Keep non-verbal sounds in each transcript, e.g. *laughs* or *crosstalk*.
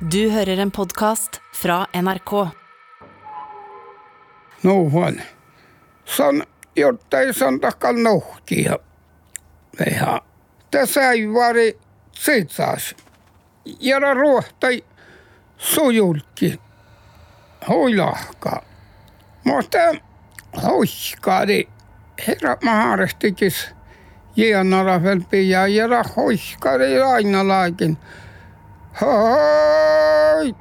Du hører en podkast fra NRK. Nuuhon. Son jottei son takal nohkia. Veha. Tässä ei vari sitsas. Jara ruohtai sujulki. Hoilahka. Mutta hoiskaadi. Herra maharestikis. Jianara felpi ja jara hoiskaadi aina laikin. Hoi!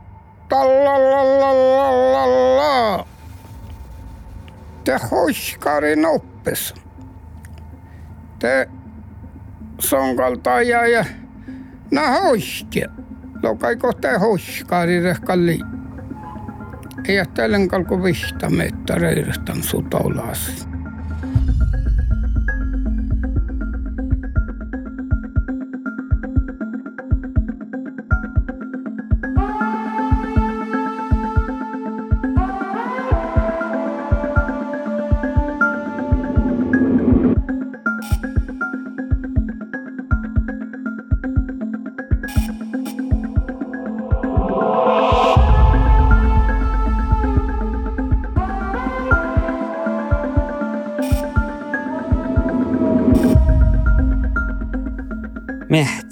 Tallalallalala. Te hoiskarin oppes. Te sonkalta ja na hoiskia. Lokaiko te hoiskari rehkalli. Ei ajattelen kalku vihta mettäreirastan sutolas.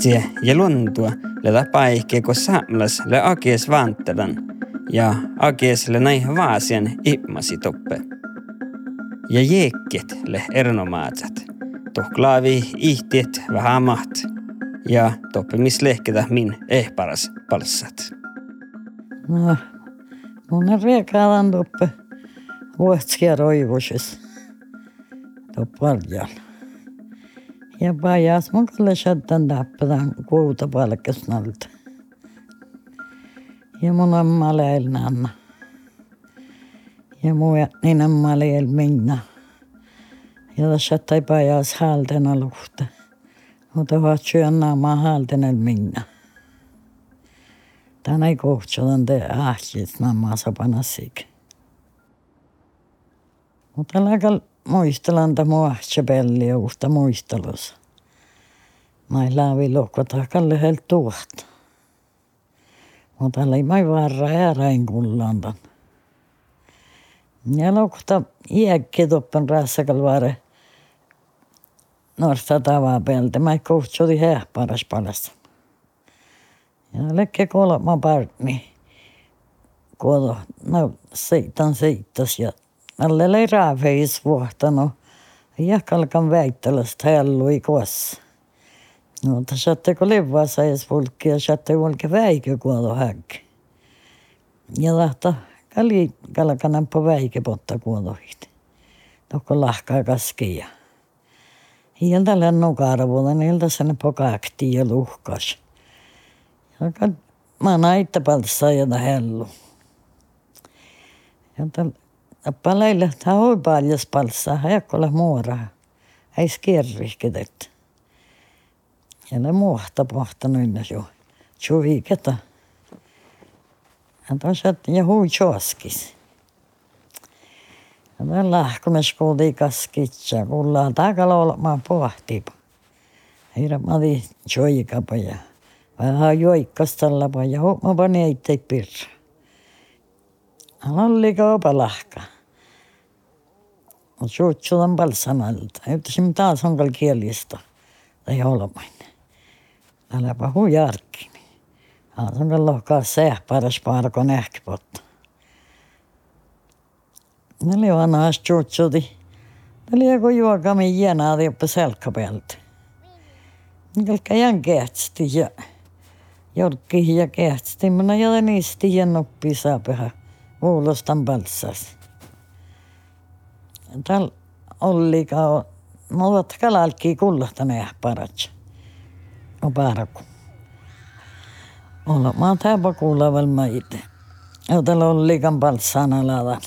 Mehtiä ja luntua le paikke kun samlas le akies vantelan ja akies le näin vaasian ippmasi toppe. Ja jeekket le ernomaatsat. Toh klaavi ihtiet vähän maht. Ja toppe mis lehketä min ehparas palsat. No, mun on riekaalan toppe vuotskia roivusis. Ja ಯಬ್ಬಾ ಯಾಸ್ಮಕ್ಲ ಶದ್ದಂದು అప్పదాం కోత పలకిస్తున్నట ఏమో నమ్మాలేయాలి నాన్న ఏమో నేను నమ్మాలేయాలి మిన్న ja sätta pajas häältena luhta. Mutta vatsi anna maa häältena minna. Tänä ei kohtsadan te ahkis namma sapana sik. Mutta lagal muistelan ta muahtsepelli ja uhta muistelus. Mai laavi lohkota kalle helt tuot. Mutta ei mai varra ääräin kullantan. Ja lohkota iäkki toppen rassakal vare. Norsta tavaa peltä. Mai kohtsodi paras palasta. Ja lekke kolma partni. Kuodo, no seitan seittas ja alle ei raafeis vuohtanut. Ja kalkan väittelästä hellui kuossa. No, mutta satte kun livaa sais pulkki ja satte volke väikö kuodo häkki. Ja lahta kali kalkanan po väike potta kuodohit. Tokko lahkaa kaskia. Hieltä lennu karvulla, niiltä sen pokaakti ja luhkas. Ja mä naitta palssa ja hellu. Ja tal Palailla ta oi paljas palssa, hajakkola muora. Ei skierrihkedet. Ja ne muohta pohtanut jo. Chuviketa. Ja tosat ja hui choskis. Ja tämän lahkumes kuultiin kaskitsa, kuullaan takalla olemaan pohtipa. Heidän mati joikapa ja vähän joikkastallapa ja panin eittei pirra. Hän oli kaupa suutsulan palsamalta. Yhtäisimme taas onkal kielistä. Tai olemain. Äläpä hujarkki. Hän onkal lohkaa se paras paarko nähkipotta. Ne oli vanhaas suutsudi. Ne oli joku juokami jäänää jopa selkkapäältä. Niilkä jän kehtsti ja jorkki ja kehtsti. Minä jäden isti ja nuppi saapeha. Kuulostan palsas. Tal oli kao, no ovat kalalki kullahtaneet parat. No paraku. Olla mä täpä kuuleval mä itse. Jotel oli kan palsana ladan.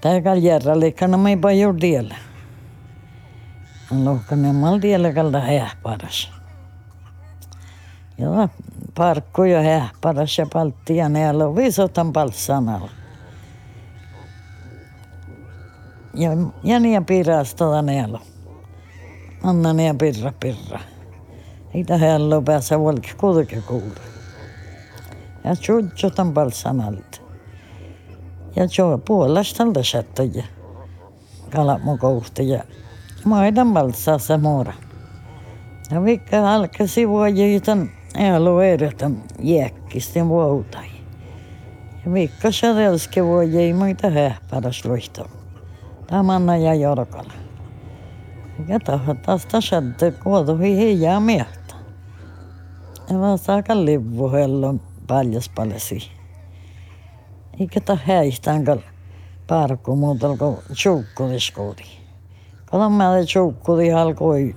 Tää kal järra liikana mä ei jo tiellä. Lohkane mal tiellä kalda hää paras. Ja parkku ja hää paras ja paltti ja ne alo viisotan. Ja, ja niin pirasta neelo. Anna niin pirra pirra. Ei tähän päässä volki kuitenkin kuule. Ja tjudjutan balsan alta. Ja jo puolestaan läsättäjä. Kalat mun kohti ja maidan se muora. Ja vikka alkaa sivua jiitan alueedetan jäkkisten vuotai. Ja vikka sadelske vuojei muita hähpäräs luihtoa. Tamanna ja jorkala. Ja tahatas tasattu kuotuhi hiljaa miehtä. Ja vaan saaka livuhellon paljas palasi. Eikä ta häihtäänkö parkku muuta kuin tjukkuliskoodi. Kato mä te tjukkuli alkoi.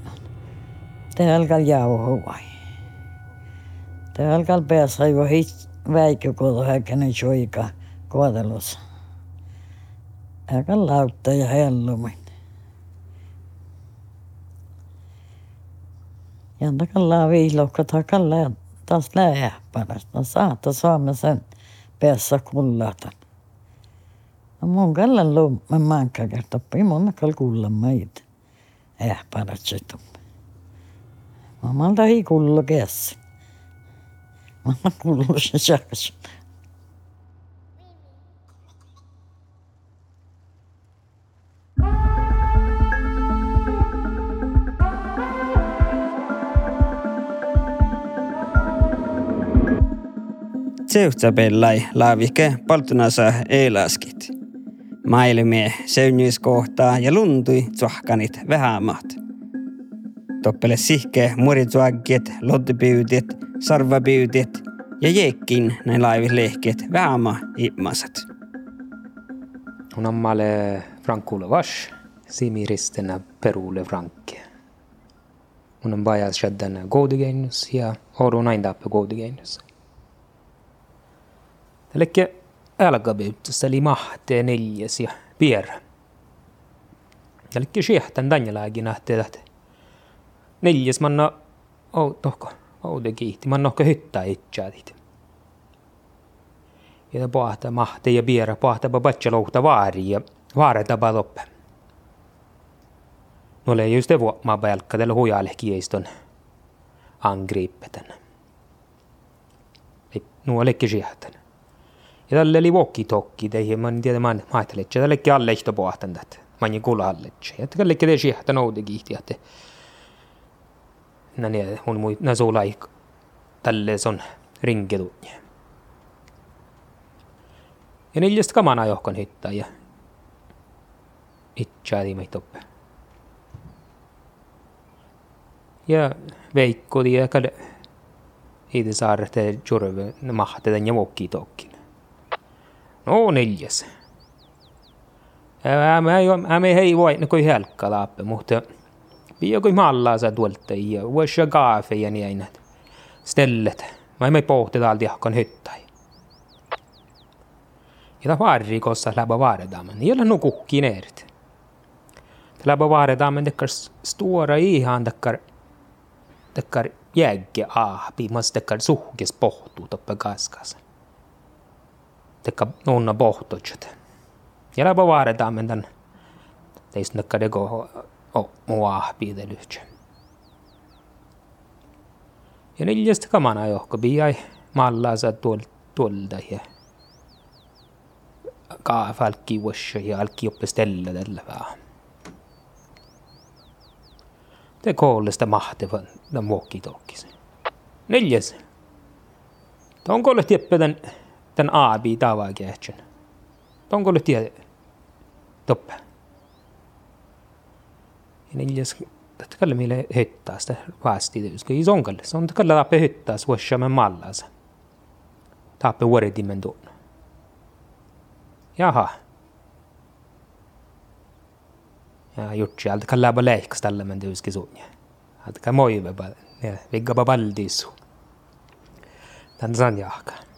Te alkaa jauhua. Te alkaa päässä jo hit väikö kodo häkkänen joika kohtelussa. Lautta ja hellumin. Ja takallaan viilokka takallaan taas lähpärästä. Saata saamme sen päässä kullata. No mun kallan lummen mankka kertoppi mun kal kullan meitä. Ähpärät situm. Mamalta ei kullo käsi. Mamma kullo se säkäs. sehtsäpelläi laavike paltunasa eelaskit. Maailmie seunyskohtaa ja luntui tsohkanit vähämaat. Toppele sihke muritsuagget, lottupyytet, sarvapyytet ja jeekkin näin laivilehket vähäma immasat. Unammalle Frankule Vash, Simiristinä Perule Frankke. Unam vajas shaddan Goudegeinus ja Orunaindappe Goudegeinus. Eli älkäpyyttössä eli mahte neljäs ja pierä. Eli siehtan tänjälääkin nähtee, että neljäs manna tohko, oude kiihti, manna hyttää itseätit. Ja pohta mahte ja pierä, pohta patsa louhta vaari ja vaare tapa loppe. No oli just det vuokma pelkka tällä hujalle kiiston angrippeten. Nu oli siehtan. Oli walkie-talkie teihin, mä en tiedä, mä ajattelin, että tällekin alle ehto pohtan tätä. Mä en kuulla alle. Ja tällekin tei siehtä noude kiihti, että nä niin, mun mui, nä suu laik, tälle on rinkedu. Ja neljästä kamana johkan hittaa ja itseädi meitä toppe. Ja Veikko ja kade Iide saarte jurve mahte den ja walkie-talkie. No neljäs. Mä me hei voi kuin helkka laappe, mutta kuin mallaa sa tuolta ja vuosia kaafe ja niin stället. Mä emme pohti täältä jahkan hyttai. Ja ta varri kossa läpä vaaredamen. Ei ole no kukki neerit. Läpä vaaredamen tekkar stora ihan tekkar tekkar jägge ahpi, mas tekkar suhkes pohtuu toppe kaskasen tekka nunna bohtochet. Ja läpä vaaditaan men tän teistä dego o mua piidelyhtsä. Ja neljästä kamana johko biai mallaa sa tuol tuolta ja kaaf alki washa ja alki oppestella tällä vähän. Te koolesta mahtavan tämän walkie-talkisen. Neljäs. Onko olet tippä den abi tava gächen. De går lite toppe. Neljäs tällä mille hyttää sitä vastityska. I sonkalle. Se on tällä tappe hyttää suosha med mallas. Tappe vuoridimen tuon. Jaha. Ja jutsi alta kalla ba leikas tällä men duski suunja. Alta moive. Ja vigga ba baldisu. Tän san jahka.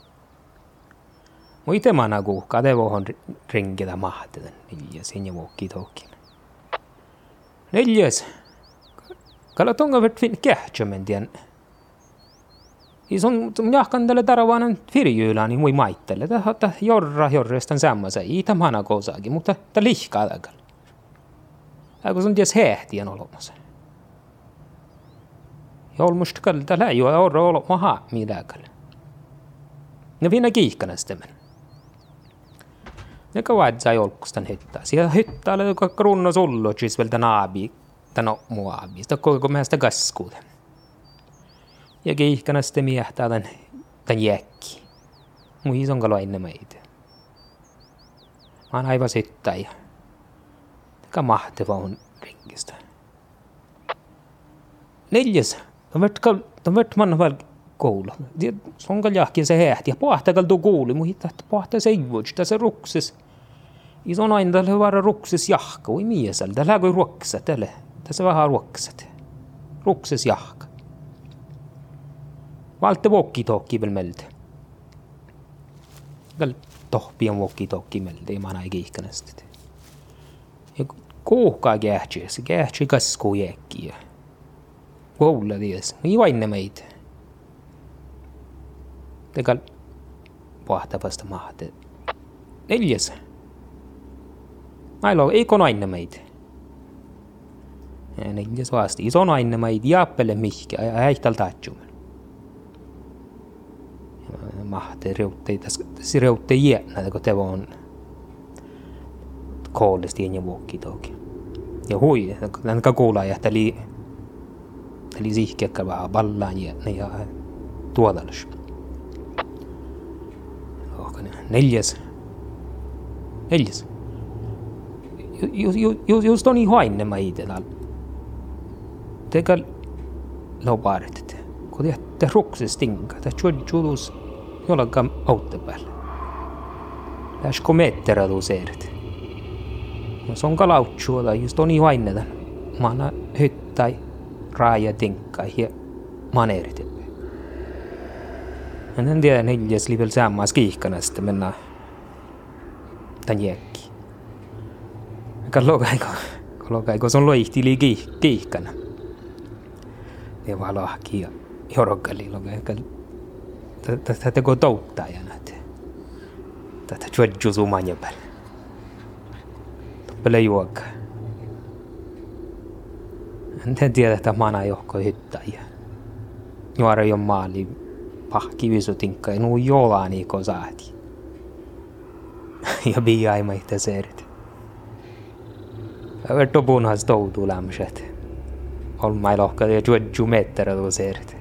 Mu itse mä nagu kadevohon ringida mahteden neljäs ja walkie talkin. Neljäs. Kala tonga vart fin kähtjömendien. I sun jahkan tälle tarvaanan firjyylani mui maittele. Tätä jorra jorrestan samassa. I tam hana kousaakin, mutta ta lihkaa takal. Äkö sun ties hehtien olemassa. Ja olmusta kalta läjua orra olema haa midäkal. Ne vinna kiihkanästämän. Ne ja kawadza jolkusten hyttas. Ja hytta oli kronnos ollotsis vielä tämän aabi, tämän muu aabi. Sitä koko määstä kaskuuta. Ja kiihkana sitten miehtää tämän, tämän jäkki. Muu isonkalo ennen meitä. Mä oon aivan syttäjä. Tämä mahtava on ringistä. Neljäs. Tämä on man väl koulu. Se on jahkin se hähti. Ja pahtakal tuo kuuli. Mun hittaa, että pahta se ei voi. Tässä ruksis. I on aina tällä vara ruksis jahka. Oi miesel. Tällä kuin ruoksa tälle. Tässä vähän ruoksat. Ruksis jahka. Valte vokki tokki vielä meiltä. Tällä tohpian vokki tokki meiltä. Ei mä näin kiihkanästi. Ja kuuhkaa kähtsi. Se kähtsi kaskuu jäkkiä. Koululla ties. Ei vain meitä. Legal. puhata maha. Neljas. Ailo ei konainemaid. Neljas vaasti. Is onainemaid jaapele mihki ja häihtal taatsumen. Mahte reutte, tässä reutte jäänä, kun te on koolesti ennen vuokki toki. Ja hui, hän ka kuulee, että li, li sihkiäkkä vähän vallaan jäänä ja tuotallis neljas, neljas. ju, ju, ju, just oni hoinnema i det där. Det kan laubaret, kun jätte ruksest tinga, det tjudjulus jollakaan autte päällä. Lähes komeettera tuseerit. No se on kalautsuoda, just oni hoinneta. Maana hyttai, raaja tinkkai ja maneerit. Men en tiedä neljäs oli vielä sammas kiihkana sitten mennään tän jäkki. Kallokaiko, kallokaiko se on loihti li kiihkana. Ne vaan lahki ja jorokali lokaiko. Tätä teko touttaa ja näet. Tätä juodju sumanja päällä. Toppele juokka. En tiedä, että mana johko hyttää ja juora jo maali pah, kivizutin kai, nu jollain saati. *laughs* ja bija jāimai te zērit. Ar to būnās daudz lēmušēt. Olmai lohka, ja džodžu metterä tuo zērit.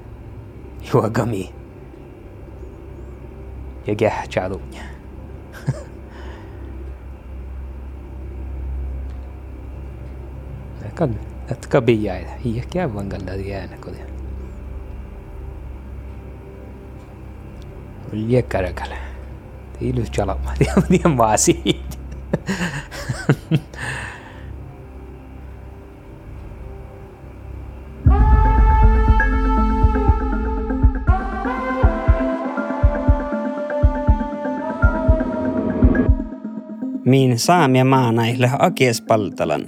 Jo gami. Ja gähtsää luunja. kad, että kabijaa, hiekkiä vangalda jäänekodia. Kotiin. Liekäräkällä. Ilus. Tiedän vaan siitä. Min saamia maanaille akies paltalan.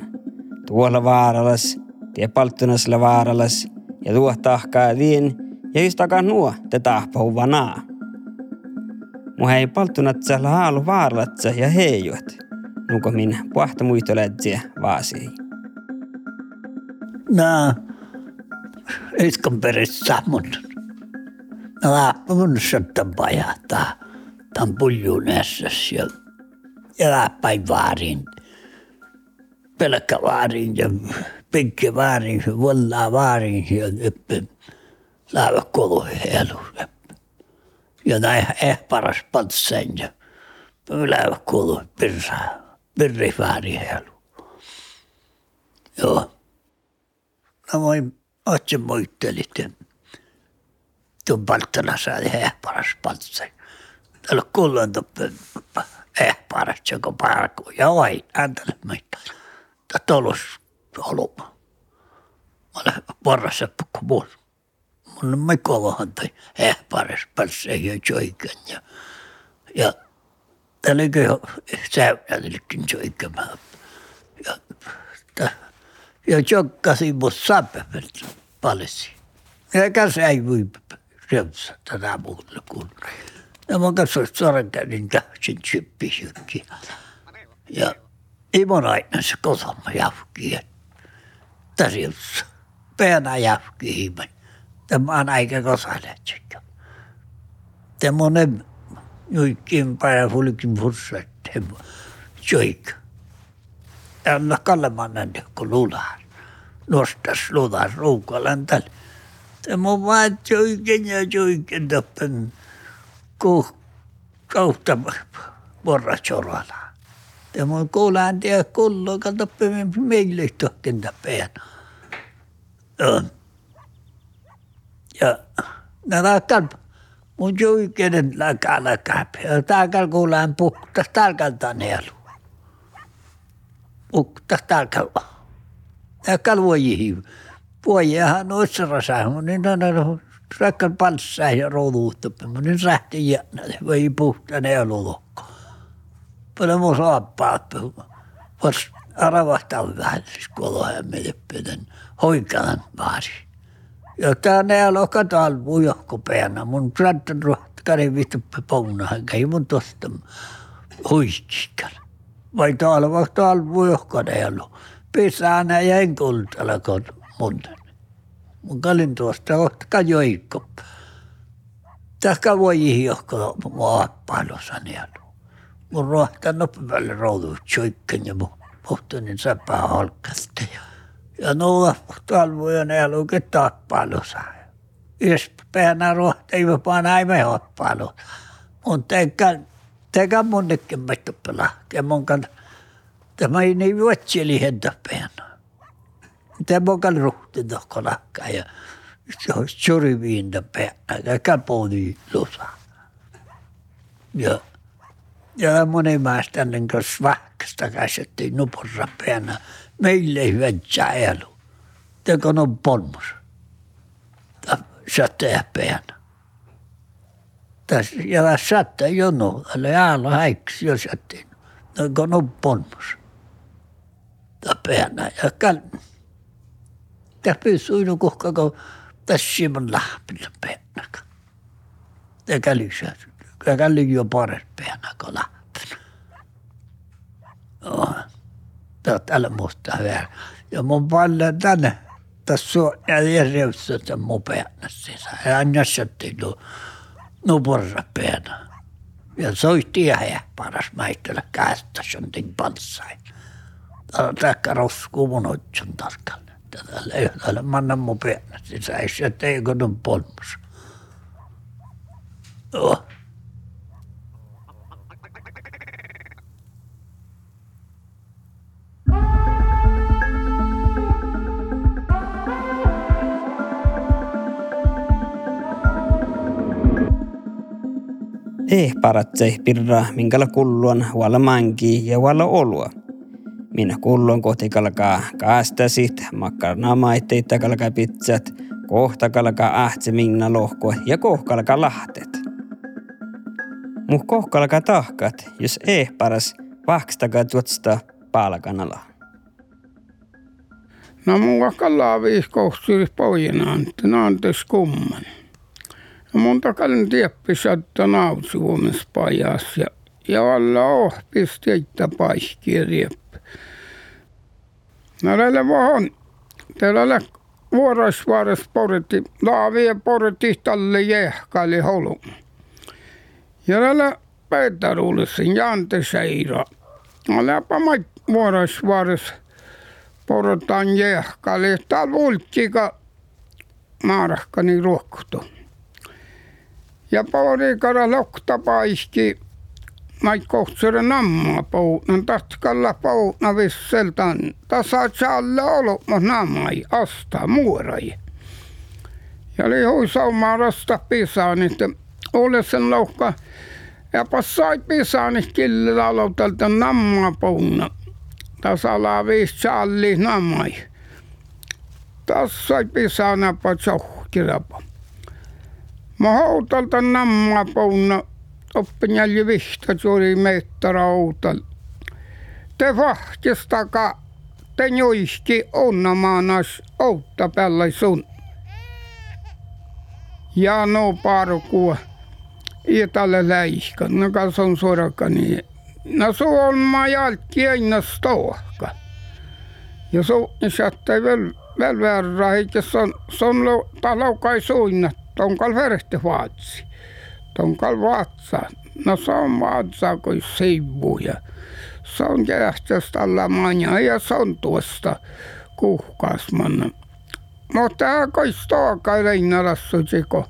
Tuolla vaaralas, tie palttunasle vaaralas, ja tuo tahkaa vien, ja just takaa nuo te tahpau vanaa. Mu hei palttunatsa haalu vaaralatsa ja heijuat. Nuko min puhta muistolätsiä vaasii. Nää, iskan perissä mun. Nää, mun söttän pajahtaa. Tän puljun ässäs ja, läppäin vaarin. Pelkkä vaarin ja pikki vaarin, vuollaa vaarin ja yppä. Läävä kolu. Ja näin eh paras patsen ja läävä kolu pirra. Pirri vaarin helu. Joo. No moi, otse muittelit. Tuon palttana saa eh paras patsen. Täällä kuullaan tuppe eh paras joko parku. Ja vai, ääntäle meitä. Tolus oluma. Mä olen varrassa pukku muun. Mun mä kovahan toi ehpares päässä ja joikan. Ja, ja täällä kyllä säynällekin joikkamaan. Ja, ta, ja jokkasi mut sappevet palesi. Ja käsi ei voi syömssä tätä muuta kuin. Ja mä kanssa sorenkäydin täysin syppijykki. Ja Imon aina se kotomme jafki. Tarjossa. Peänä jafki himen. Tämä on aika kosaletsikö. Tämä on Joikin päivä fulkin fursatte. Joik. Anna kallemannen kun lulaan. Nostas lulaan ruukalan tällä. Tämä on vaan joikin ja joikin tappen. Kautta porra chorala. Tämä on kuulaan tiedä kullo, kato meille tohtin tappeen. On. Ja kalpa. Mun joikenen läkä läkä. Ja täällä kuulaan puhtas täällä nielu. Puhtas täällä. Ja kalvojihin. Puojahan noissa rasahun, niin on rakkan palssa ja rooluutta. Mä nyt rähti jännä, vai puhtaan elulokko. Paljon mun saappaat. Vas aravahtaa vähän, siis kolohan meille vaasi. Ja tää näillä on katal mujohko päänä. Mun präntän ruhta kari vittu pounahan, käy mun tosta huitsikan. Vai täällä vaikka täällä mujohko näillä. Pesää nää jäin kultalla mun. Mun kalin tuosta kohta kajoikko. Tähkä voi ihjohko maappailossa näillä. Mun ruhta nopealle roudu tjoikken ja mun pohtoinen säpää halkkasta ja ja nulla talvoja ne luke tappalossa. Jos päänä ruohta ei vaan näin hoppailu. Mun tekä, tekä mun nekemmättä pelaa. Ja mun kan, tämä ei niin vuotseli hentä päänä. Tämä mun kan ruhti tohko lakkaa ja se on suriviintä päänä ja kaponi lusa. Ja ja monen maasta niin kuin svahkasta käsittiin nupurra päänä meille ei hyvä elu. Teko on polmus. Sätää päänä. Tässä ja sättä jono, eli äällä häiksi jo sättiin. Teko on polmus. Tämä päänä. Ja kal... Tämä pysyy no kuhka, kun tässä on lähpillä päänä. Tämä kälysä. Tämä käly jo pares päänä, kun lähpillä. Oh täällä musta vielä. Ja mun paljon tänne tässä on järjestö sen mun päänä sisä. Ja aina sätti nu, nuporra päänä. Ja soitti ja hää paras maitella kästä sentin panssain. Täällä roskuu mun otsun tarkalleen. Tällä yhdellä manna mun päänä sisä. Ei se teikö nun polmus. Oh. Eh paratsei pirra minkäla kulluan huolla manki ja huolla olua. Minä kulluan kohti kalkaa kaastasit, makkarna maitteita kalkaa pizzat, kohta kalkaa ahtse minna lohko ja kohkalkaa lahtet. Muh kohkalkaa tahkat, jos eh paras vahkstakaa tuotsta palkanala. No mua kallaa viiskohtuisi pojinaan, että naantes kumman. No mun takalin tieppis, että nautsi huomessa pajas ja, ja alla ohpis teitä paikkia rieppi. No näille vaan, teillä vuoroisvuorossa poritti, laavia poritti tälle jehkaili holun. Ja näillä Peetaruulisin Jante Seira. Läpä vuoroisvuorossa porotaan jehkaili. Täällä vultsika maarahkani ruokkutu. Ja paurikara lokta paiski näitä kohtsere nammaa poutnan, tatkalla poutna visseltan. Tasa challe olo, mutta nammai asta muorai. Ja oli huisaumaa rasta pisaan, että ole sen lohka. Ja passai pisaan, että kille aloitalta nammaa poutna. Tasa laa viis challi nammai. Tässä pisaan näpä tjohkirapa. Mä houtalta namma pouna oppinjälji vihta tuli meettara outal. Te vahtistaka te joiski onnamaanas outta päällä sun. Ja no parkua. Itälle läihka, no kas on suorakani. No su on ma jalki aina stohka. Ja su saattai väl, väl verran, eikä se on, se on talaukai suinnat tonkal verehti vaatsi. Tonkal vatsa. No se on vatsa kuin sivu ja se on kähtästä alla manja ja se on tuosta kuhkaasmanna. Mutta kai staakai leinarassu tiko.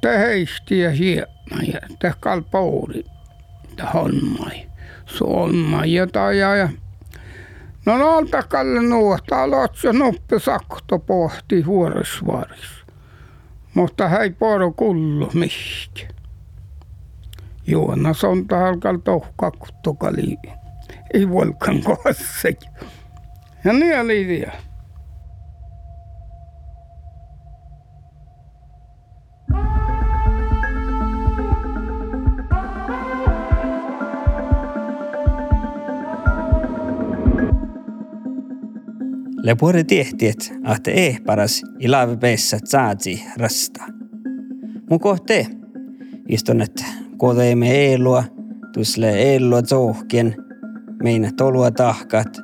Te heisti ja hiena ja te kalpouri. Te hommai. Suomma ja taja ja No nolta kalle nuotta aloitse noppi sakto pohti huorisvaris. Mutta hei poro kullu mihki. Juona sonta alkal tohka kuttokali. Ei volkan kohdassa. Ja niin oli vielä. Le puore tiehtiet ahte ehparas ilave peessä saatsi rasta. Mu kohte istunet kodeemme eelua, tusle eelua zohkien, mein tolua tahkat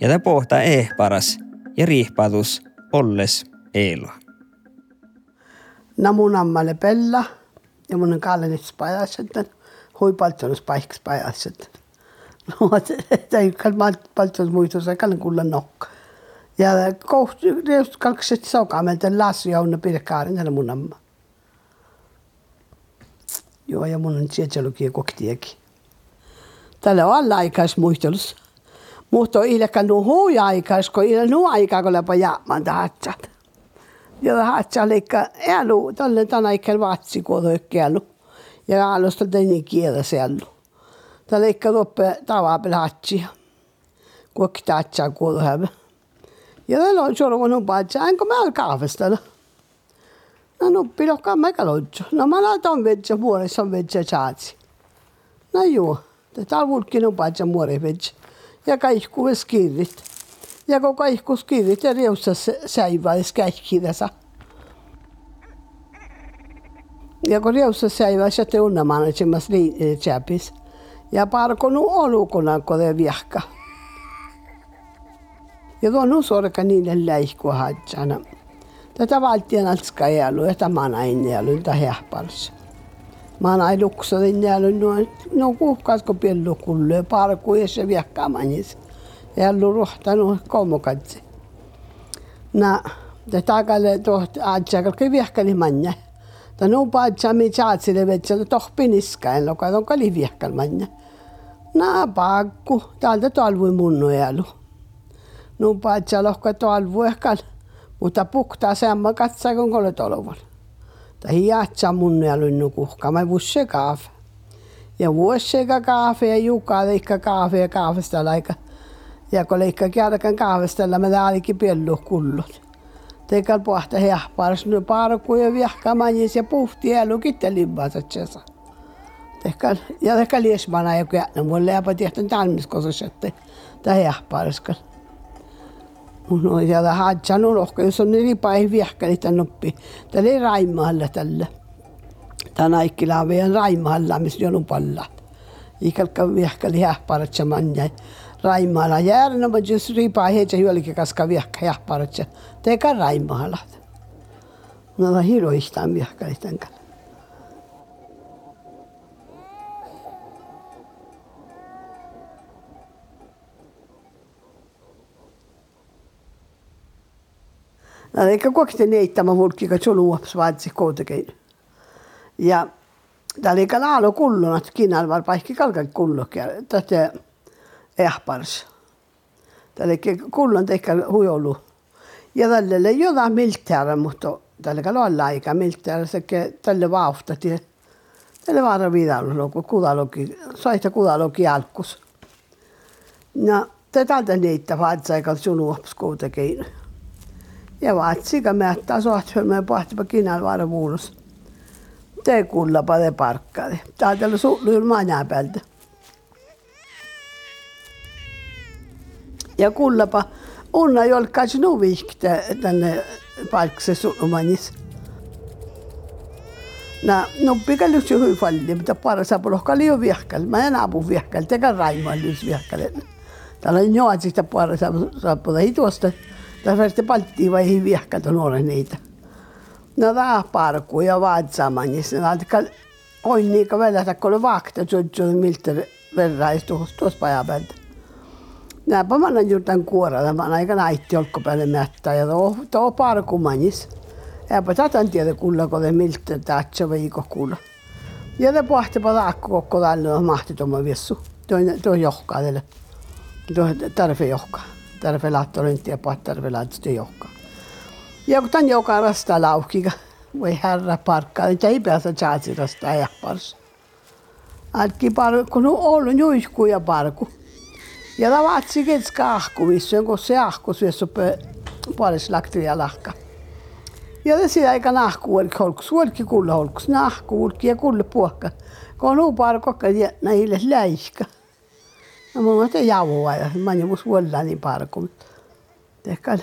ja ta pohta ehparas ja riihpatus olles eelua. No mun ammalle pella ja mun kallenits pajaset, hui paltsunus paiks pajaset. *laughs* No, ei kalma paltsunus muistussa kallen kulla nokka. Ja kohti, just kakset sokamelta lassi ja unna pirkkaarin tällä mun amma. Joo, ja mun on sieltä koktiakin. Tällä on alla aikais. Mutta on ilkä nu hui aikais, kun ilä nu aikaa, kun läpä jäämään tahatsat. Ja tahatsat leikka elu, tälle tänä ikään vatsi, kun on kielu. Ja alusta tänne kielä siellu. Tällä leikka loppe tavapel hatsia. Kuokki tahatsaa kuuluhävä. Ja tällä on suoraan mun paitsa, enkä mä kahvistella. No nuppi lokkaan mä kalotsu. No mä laitan vetsä muoressa vetsä saatsi. No joo, tätä vulkkin on paitsa muore vetsä. Ja kaikku skirrit. Ja kun kaikku skirrit ja reussa säiväis kaikkidassa. Ja kun reussa säiväis ja te unnamaan, että semmas liitsäpis. Ja parkonu olukunan, kun te nu sorka niille läihkua hatsana. Tätä valtion altska ja tämä on aina jäälu, tämä hehparissa. Mä oon aina luksotin jäälu, no, no kuhkaasko piellu kullu, ja parku ja se viekkaamanis. Jäälu ruhtanut kolmokatsi. Na, te takalle tohti aatsakalka viehkali manja. Ta nu paatsa mi tsaatsile vetsä, tohpi niskain, loka on kali viehkal manja. Na, paakku, täältä talvui munnu jäälu nu paitsa lohka talvu ehkä, mutta puktaa semma katsa kun kole tolvan. Ta hiatsa mun ja lunnu kuhka, mä vusse kaaf. Ja vuosse kaafe ja juka leikka kaafe ja kaafesta laika. Ja kun leikka kärkän kaafestella, mä täälläkin piellu kullot. Teikal pohta hehparas, nu parku ja viehka manjis ja puhti ja lukitte limbasa tsesa. Tehkal, ja tehkal liesmana ja kyllä, mulle jäpä tehty talmiskosassa, että tämä hehparaskal. Mun on siellä haatsanut lohka, jos on niin päin viehkäli tän oppi. Tällä ei Raimahalla tällä. Tän aikkila on vielä Raimahalla, missä on palla. Ikalka viehkäli hähparatsa manja. Raimahalla järnä, mutta jos riipaa heitä hyölikin kaska viehkä hähparatsa. Teka Raimahalla. No on hiroistaan viehkäli tän kanssa. No, eikä kokti neittämä mulkki, kun sulla uops vaatsi koutekein. Ja täällä eikä laalo kullunat kinnal var paikki kalkan kullokkia. Tätä ehpars. Täällä eikä kullun teikkä huijolu. Ja tälle ei jotain miltäära, mutta tällä eikä olla aika miltäära. Sekä tälle vauhtati. Tälle vaara vidalu, kun kudaloki, saita kudaloki alkus. No, tätä neittää vaatsa, eikä sun uops koutekein. Ja vatsika mättää sohtfelmä pohtipa kinal vaara vuulus. Te kullapa te parkkade. Täältä sulluil manaa päältä. Ja kullapa unna jolkas nu vihkte tänne palkse sullumanis. Na, no pika lyhtsy hui falli, mutta paras apulohka liian vihkal. Mä en apu vihkal, teka raimaa lyhtsy vihkal. Täällä on joatsista paras apu, tuosta. Tässä sitten palttiin vai ei viehkältä nuoren niitä. No tää parku ja vaatsamannis. No altikal on niinkä välillä, kun vakta tuttu miltä verran tuossa tuossa pajapäältä. Näpä mä annan juurtan kuoralla, mä aika naitti olkkopäin mättä ja tuo, tuo parku manis. Eipä tätä tiedä kuulla, kun miltä tähtsä viikko kuulla. Ja te pohtipa taakko koko tällä mahti tuommoinen viessu. Tuo, tuo johkaa teille. Tuo tarve johkaa. Tarve laattorintti ja pohti tarve laattorintti johkaa. Ja kun tämän joka rasta laukika, voi herra parkkaa, niin ei päästä tjaatsi rasta ja pars. Alki parku, kun on ollut juisku ja parku. Ja tämä vaatsi ketska ahku, missä kun se ahku syössä puolessa laktia lahka. Ja ser aika nahku olk holks, olki kulla holks, nahku olki ja kulle puokka. Kun on parkokka ja näille läiska. Mun mielestä javua ja mä en muista vuodella niin parku. Tehkää,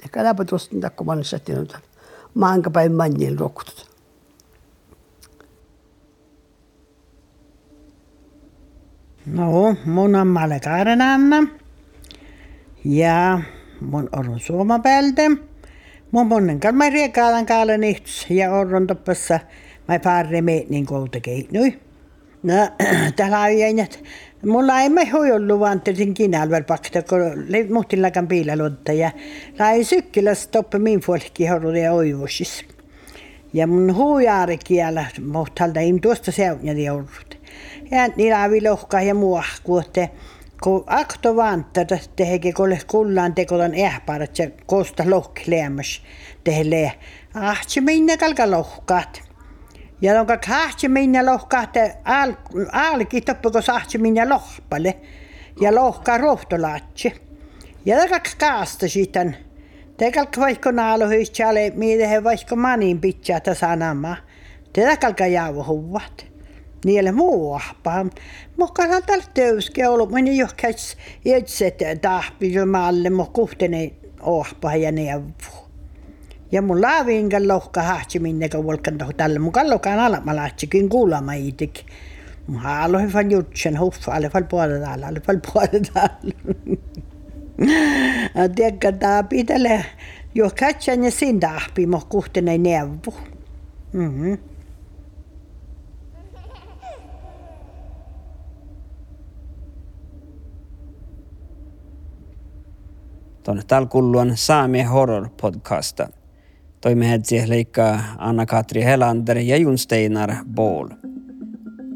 tehkää läpä tuosta niitä, kun mä olen sättinyt. Maanka päin manjin rokutut. No, mun on Malekaaren Anna. Ja mun on Suomapeltä. Mun monen kanssa mä riekaalan kaalan ja orron toppassa mä parre me niin keinui. No, *clears throat* täällä jäänät. Mulla ei me hui ollut vaan tietenkin kinälväl pakta, kun muhtillakan piilaluotta ja lai sykkilässä toppe min folkki horru ja oivusis. Ja mun huujaari kielä, muhtalta im tuosta seunja joudut. Ja niillä lohkaa ja muahkuotte kun akto vanta teheke kolle kullaan tekolan ehparat ja kosta lohki leemas tehlee. Ahtsi minne kalka lohkaat. Onka kahtsi minne lohkaat al, alki toppako sahtsi minne lohpale. Ja lohkaa rohtolaatsi. Ja taka kaasta sitten. Tekalka vaikka naalo hyistjale, miete vaikka manin pitää tasanama. Tätä kalka jauho huvat niille muuahpaan. Mukana tällä töyski ollut, minä johkäs itse tahpimalle, mutta kuhtene ohpaa ja neuvo. Ja mun laaviinkan lohka hahti minne kun volkan toh tällä. Mun kallokaan alamalaatsikin kuulama itik. Mun haaloin fan jutsen huffa, alle fal puolella täällä, alle fal puolella täällä. *laughs* Tiedätkö, tää pitele johkäs ja sin tahpi, mutta kuhtene neuvo. Mm-hmm. Tuon talkulluan Saami Horror podcasta. Toimihetsi leikkaa Anna-Katri Helander ja Jun Steinar Bool.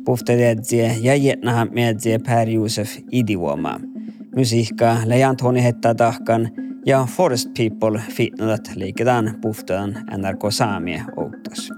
Puhtetetsie ja jetnahan mietsie Per Josef Idivuoma. Musiikka leijant honi hetta tahkan ja Forest People fitnadat liiketaan puhtaan NRK Saamie outos.